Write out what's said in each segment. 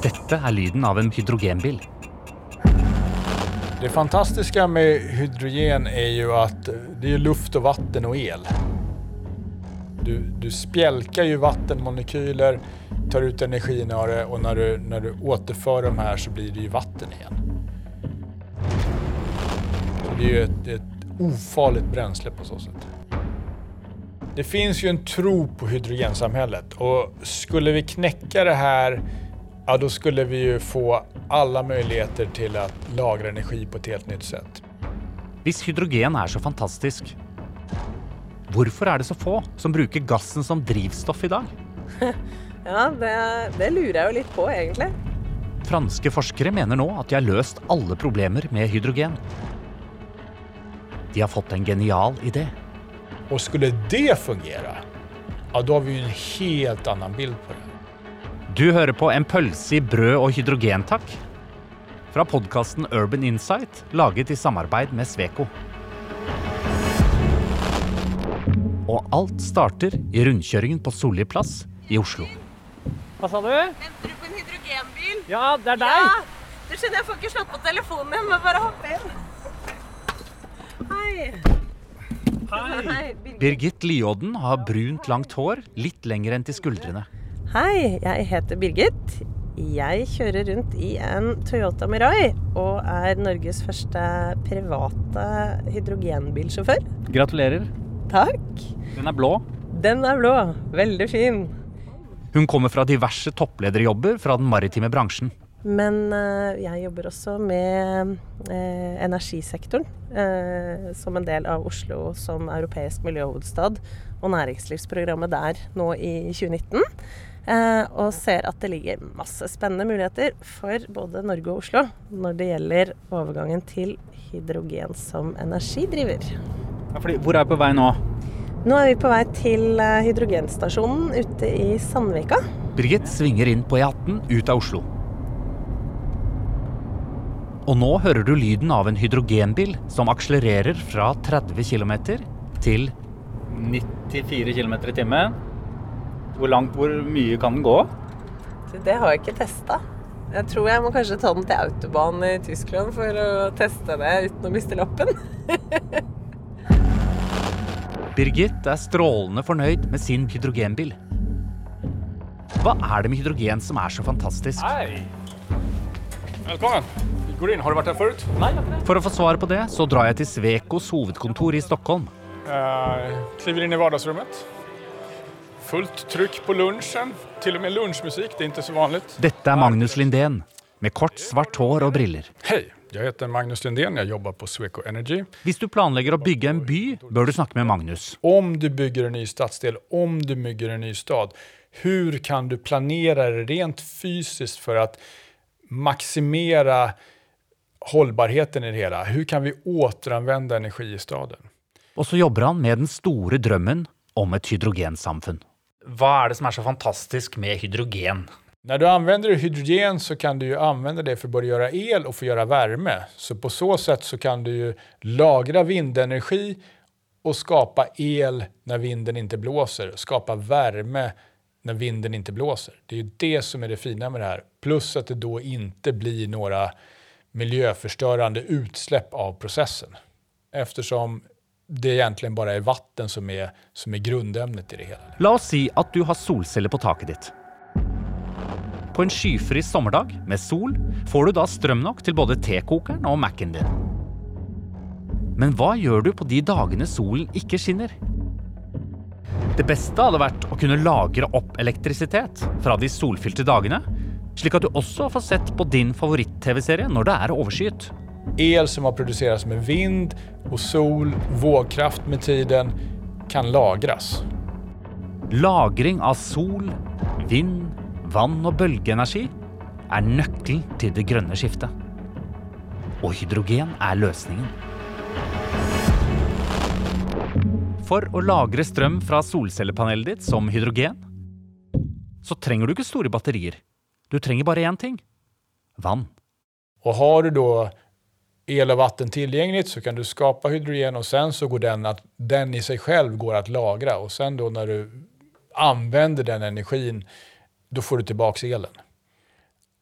Dette er lyden av en hydrogenbil. Det fantastiske med hydrogen er jo at det er luft og vatten og el. Du, du spjelker jo vannmolekyler, tar ut energien av det og når du, når du återfører dem her, så blir det jo vatten igjen. Så det er jo et, et ufarlig bränsle på så sätt. Det finns ju en tro på hydrogensamhället och skulle vi knäcka det här ja då skulle vi ju få alle muligheter til å lagre energi på et helt nytt sett. Hvis hydrogen er så fantastisk, hvorfor er det så få som bruker gassen som drivstoff i dag? Ja, det, det lurer jeg jo litt på, egentlig. Franske forskere mener nå at de har løst alle problemer med hydrogen. De har fått en genial idé. Och skulle det fungere, ja da har vi en helt annen bild på det. Du hører på En pølse i brød og hydrogen, takk. Fra podkasten Urban Insight, laget i samarbeid med Sveko. Og alt starter i rundkjøringen på Solli plass i Oslo. Hva sa du? Venter du på en hydrogenbil? Ja, det er deg! Ja! Du skjønner, jeg får ikke slått på telefonen jeg Må bare hoppe inn. Hei. Hei. Birgit. Birgit Liodden har brunt, langt hår, litt lenger enn til skuldrene. Hei, jeg heter Birgit. Jeg kjører rundt i en Toyota Mirai og er Norges første private hydrogenbilsjåfør. Gratulerer. Takk. Den er blå. Den er blå. Veldig fin. Hun kommer fra diverse topplederjobber fra den maritime bransjen. Men eh, jeg jobber også med eh, energisektoren eh, som en del av Oslo som europeisk miljøhovedstad og næringslivsprogrammet der nå i 2019. Eh, og ser at det ligger masse spennende muligheter for både Norge og Oslo når det gjelder overgangen til hydrogen som energidriver. Ja, fordi, hvor er vi på vei nå? Nå er vi på vei til hydrogenstasjonen ute i Sandvika. Birgit svinger inn på E18 ut av Oslo. Og nå hører du lyden av en hydrogenbil som akselererer fra 30 km til 94 km i timen. Hvor langt, hvor mye kan den gå? Det har jeg ikke testa. Jeg tror jeg må kanskje ta den til autobahn i Tyskland for å teste det uten å miste lappen. Birgit er strålende fornøyd med sin hydrogenbil. Hva er det med hydrogen som er så fantastisk? Hei! Välkommen! In. Har du vært her förut? Nei. For å få svar på det, så drar jeg til Svekos hovedkontor i Stockholm. Uh, kliver inn i vardagsrummet. Fullt trykk på lunsjen. Til og med lunsjmusikk. det er ikke så vanlig. Dette er Magnus Lindén, med kort, svart hår og briller. Hei. Jeg heter Magnus Lindén. jeg jobber på Sweco Energy. Hvis du planlegger å bygge en by, bør du snakke med Magnus. Om du bygger en ny stadsdel, om du bygger en ny stad, hvordan kan du planere rent fysisk for å maximera hållbarheten i det hela? Hur kan vi återanvända energi i staden? Og så jobber han med den store drømmen om et hydrogensamfunn. Hva er det som er så fantastisk med hydrogen? När du använder hydrogen så kan du ju använda det för att både göra el och for å göra värme. Så på så sätt så kan du ju lagra vindenergi och skapa el när vinden inte blåser. Skapa värme när vinden inte blåser. Det är ju det som är det fina med det här. Plus att det då inte blir några miljöförstörande utsläpp av processen. Eftersom det egentlig bare er vatten som er som är grundämnet i det hele. La oss si at du har solceller på taket ditt. På en skyfri sommerdag med sol får du da strøm nok til både tekokeren og Mac-en din. Men hva gjør du på de dagene solen ikke skinner? Det beste hadde vært å kunne lagre opp elektrisitet fra de solfylte dagene, slik at du også får sett på din favoritt-TV-serie når det er overskyet. El som har produseres med vind og sol, vågkraft med tiden, kan lagres. Lagring av sol, vind, vann og bølgeenergi er nøkkelen til det grønne skiftet. Og hydrogen er løsningen. For å lagre strøm fra solcellepanelet ditt som hydrogen, så trenger du ikke store batterier. Du trenger bare én ting vann. Og har du da el og vatten tilgjengelig, så kan du skapa hydrogen og sen så går den, at den i seg selv går å lagre. Og sen då når du anvender den energin da får du tilbake elen.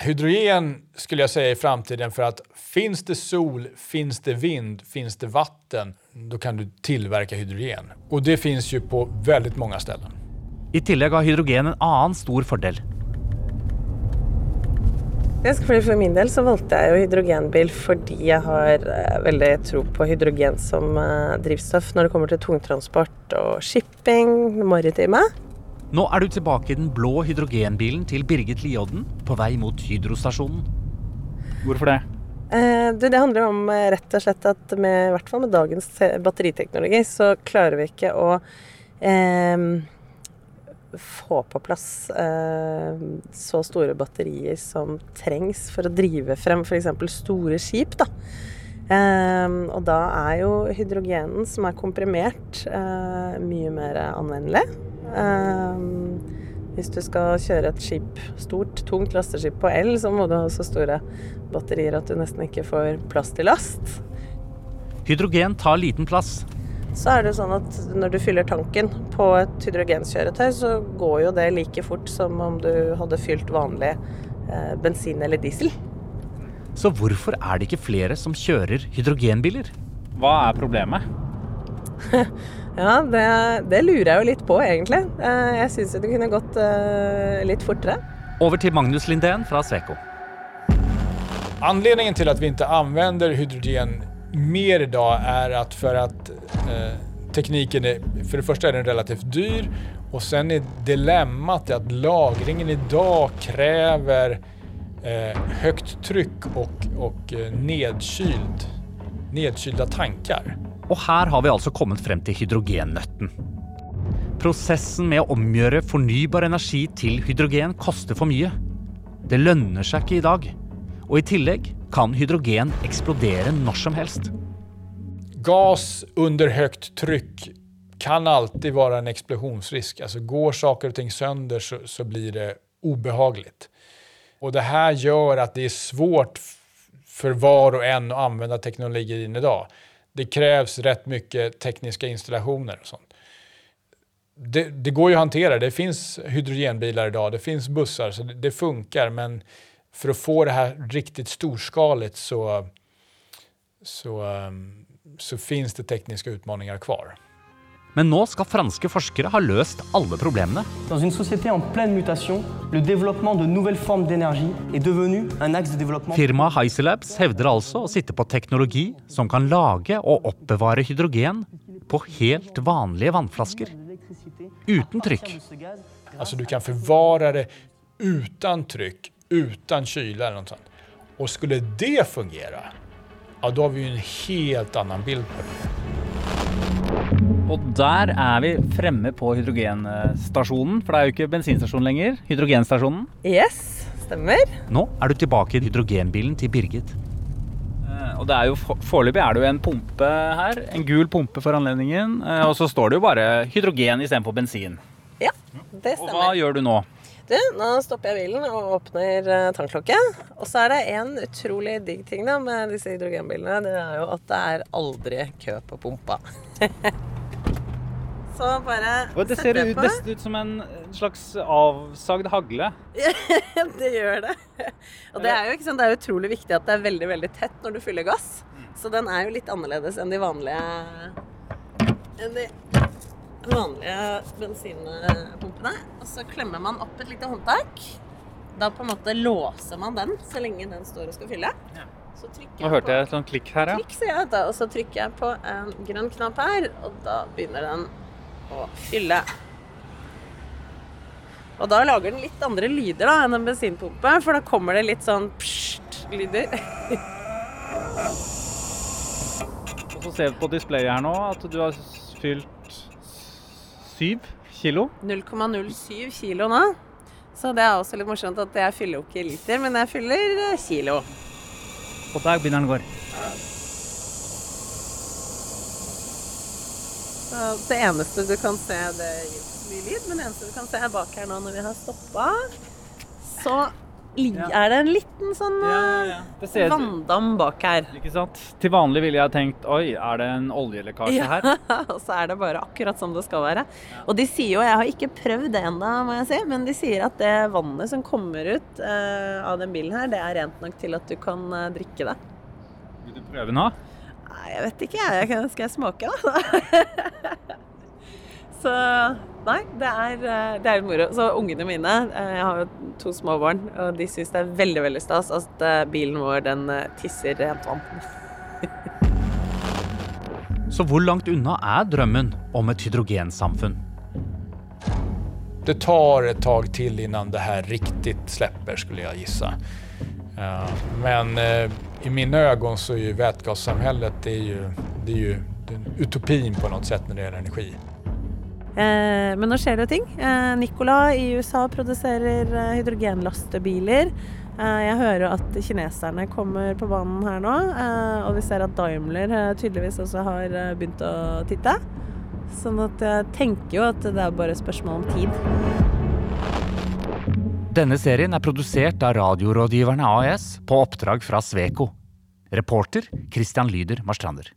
Hydrogen skulle jag säga i framtiden för att finns det sol, finns det vind, finns det vatten, då kan du tillverka hydrogen. Och det finns ju på väldigt många ställen. I tillegg har hydrogen en annen stor fordel. For min del så valgte jeg jo hydrogenbil fordi jeg har eh, veldig tro på hydrogen som eh, drivstoff når det kommer til tungtransport og shipping, det maritime. Nå er du tilbake i den blå hydrogenbilen til Birgit Liodden på vei mot Hydrostasjonen. Hvorfor det? Eh, du, det handler om eh, rett og slett at med, i hvert fall med dagens batteriteknologi, så klarer vi ikke å eh, få på plass eh, så store batterier som trengs for å drive frem f.eks. store skip. Da. Eh, og da er jo hydrogenen som er komprimert, eh, mye mer anvendelig. Eh, hvis du skal kjøre et skip, stort, tungt lasteskip på el, så må du ha så store batterier at du nesten ikke får plass til last. Hydrogen tar liten plass, Så er det sånn at når du fyller tanken på et hydrogenkjøretøy, så går jo det like fort som om du hadde fylt vanlig eh, bensin eller diesel. så hvorfor er det ikke flere som kjører hydrogenbiler? Hva er problemet? Ja, det, det lurer jeg jo litt på, egentlig. Eh, jeg syns det kunne gått eh, litt fortere. Over til Magnus Lindén fra Sweco. Anledningen til at vi ikke anvender hydrogen mer idag är att för att eh, tekniken är, för det första är den relativt dyr och sen är dilemmat att lagringen idag kräver eh, högt tryck och, och eh, nedkyld, nedkylda tankar. Og her har vi altså kommet frem til hydrogennøtten. Prosessen med å omgjøre fornybar energi til hydrogen koster for mye. Det lønner seg ikke i dag. Og i tillegg kan hydrogen eksplodere når som helst. Gas under høyt trykk kan alltid være en eksplosjonsrisk. Altså, går saker og ting sønder, så, så blir det ubehagelig. Og det her gjør at det er svårt for hver var en en anvende teknologien i dag. Det kreves rett mye tekniske installationer og sånt. Det, det går jo å håndtere. Det fins hydrogenbiler i dag, det fins bussar, så det, det funker. Men för att få det här riktigt storskaligt så, så, ehm, så finns det tekniske utmaningar kvar. Men nå skal franske forskere ha løst alle problemene. Dans en société en pleine mutation, le développement de nouvelles formes d'énergie est devenu un axe de développement. Firmaet Hyselabs hevder altså å sitte på teknologi som kan lage og oppbevare hydrogen på helt vanlige vannflasker. Uten trykk. Altså, du kan forvare det uten tryck, utan kyla eller noe sånt. Og skulle det fungere, ja da har vi jo en helt annen bild på det. Og der er vi fremme på hydrogenstasjonen, for det er jo ikke bensinstasjon lenger. Hydrogenstasjonen. Yes, stemmer. Nå er du tilbake i hydrogenbilen til Birgit. Eh, Og det er jo for- foreløpig er det jo en pumpe her. En gul pumpe for anledningen. eh, Og så står det jo bare hydrogen istedenfor bensin. Ja, det stemmer. Og hva gjør du nå? Du, nå stopper jeg bilen og åpner eh, tanklokket. Og så er det en utrolig digg ting da med disse hydrogenbilene. Det er jo at det er aldri kø på pumpa. så bare Og det ser ut, nesten ut som en slags avsagd hagle. det gjør det. Og det er jo ikke sant, det er utrolig viktig at det er veldig veldig tett når du fyller gass. Så den er jo litt annerledes enn de vanlige enn de vanlige bensinpumpene. Og så klemmer man opp et lite håndtak. Da på en måte låser man den så lenge den står og skal fylle. Så trykker Nå hørte jeg et sånt klikk her, ja. Klikk, sier jeg, da. Og så trykker jeg på en grønn knapp her, og da begynner den å fylle. Og da lager den litt andre lyder da enn en bensinpumpe, for da kommer det litt sånn psjt-lyder. Og så ser vi på displayet her nå at du har fylt syv kilo. 0,07 kilo nå. Så det er også litt morsomt at jeg fyller jo ikke i liter, men jeg fyller eh, kilo. Og der begynner den å gå. Det eneste du kan se, det gir mye lyd, men det eneste du kan se er bak her nå når vi har stoppa. Så er det en liten sånn Ja, ja. ser vanndam bak her. Ikke sant? Til vanlig ville jeg tenkt oi, er det en oljelekkasje Ja, her? og så er det bare akkurat som det skal være. Og de sier jo, jeg har ikke prøvd det ennå, må jeg si, men de sier at det vannet som kommer ut eh, av den bilen her, det er rent nok til at du kan eh, drikke det. Vil du prøve nå? Nei, jeg vet ikke, jeg. Skal jeg smake, da? Så nei, det er, eh, det er moro. Så ungene mine, eh, jeg har jo to små barn, og de syns det er veldig veldig stas at eh, bilen vår den tisser rent vann. Så hvor langt unna er drømmen om et hydrogensamfunn? Det tar et tag til innan det her riktig slipper, skulle jeg gissa. Eh, Men i mine øyne så er jo vätgassamhället det är ju, det är ju utopin på något sätt när det gjelder energi. Eh, men nå skjer det ting. Eh, Nikola i USA produserer eh, hydrogenlastebiler. Jeg hører at kineserne kommer på banen her nå, og vi ser at Daimler tydeligvis også har begynt å titte. Sånn at jeg tenker jo at det er bare spørsmål om tid. Denne serien er produsert av Radiorådgiverne AS på oppdrag fra Sveko. Reporter Christian Lyder Marstrander.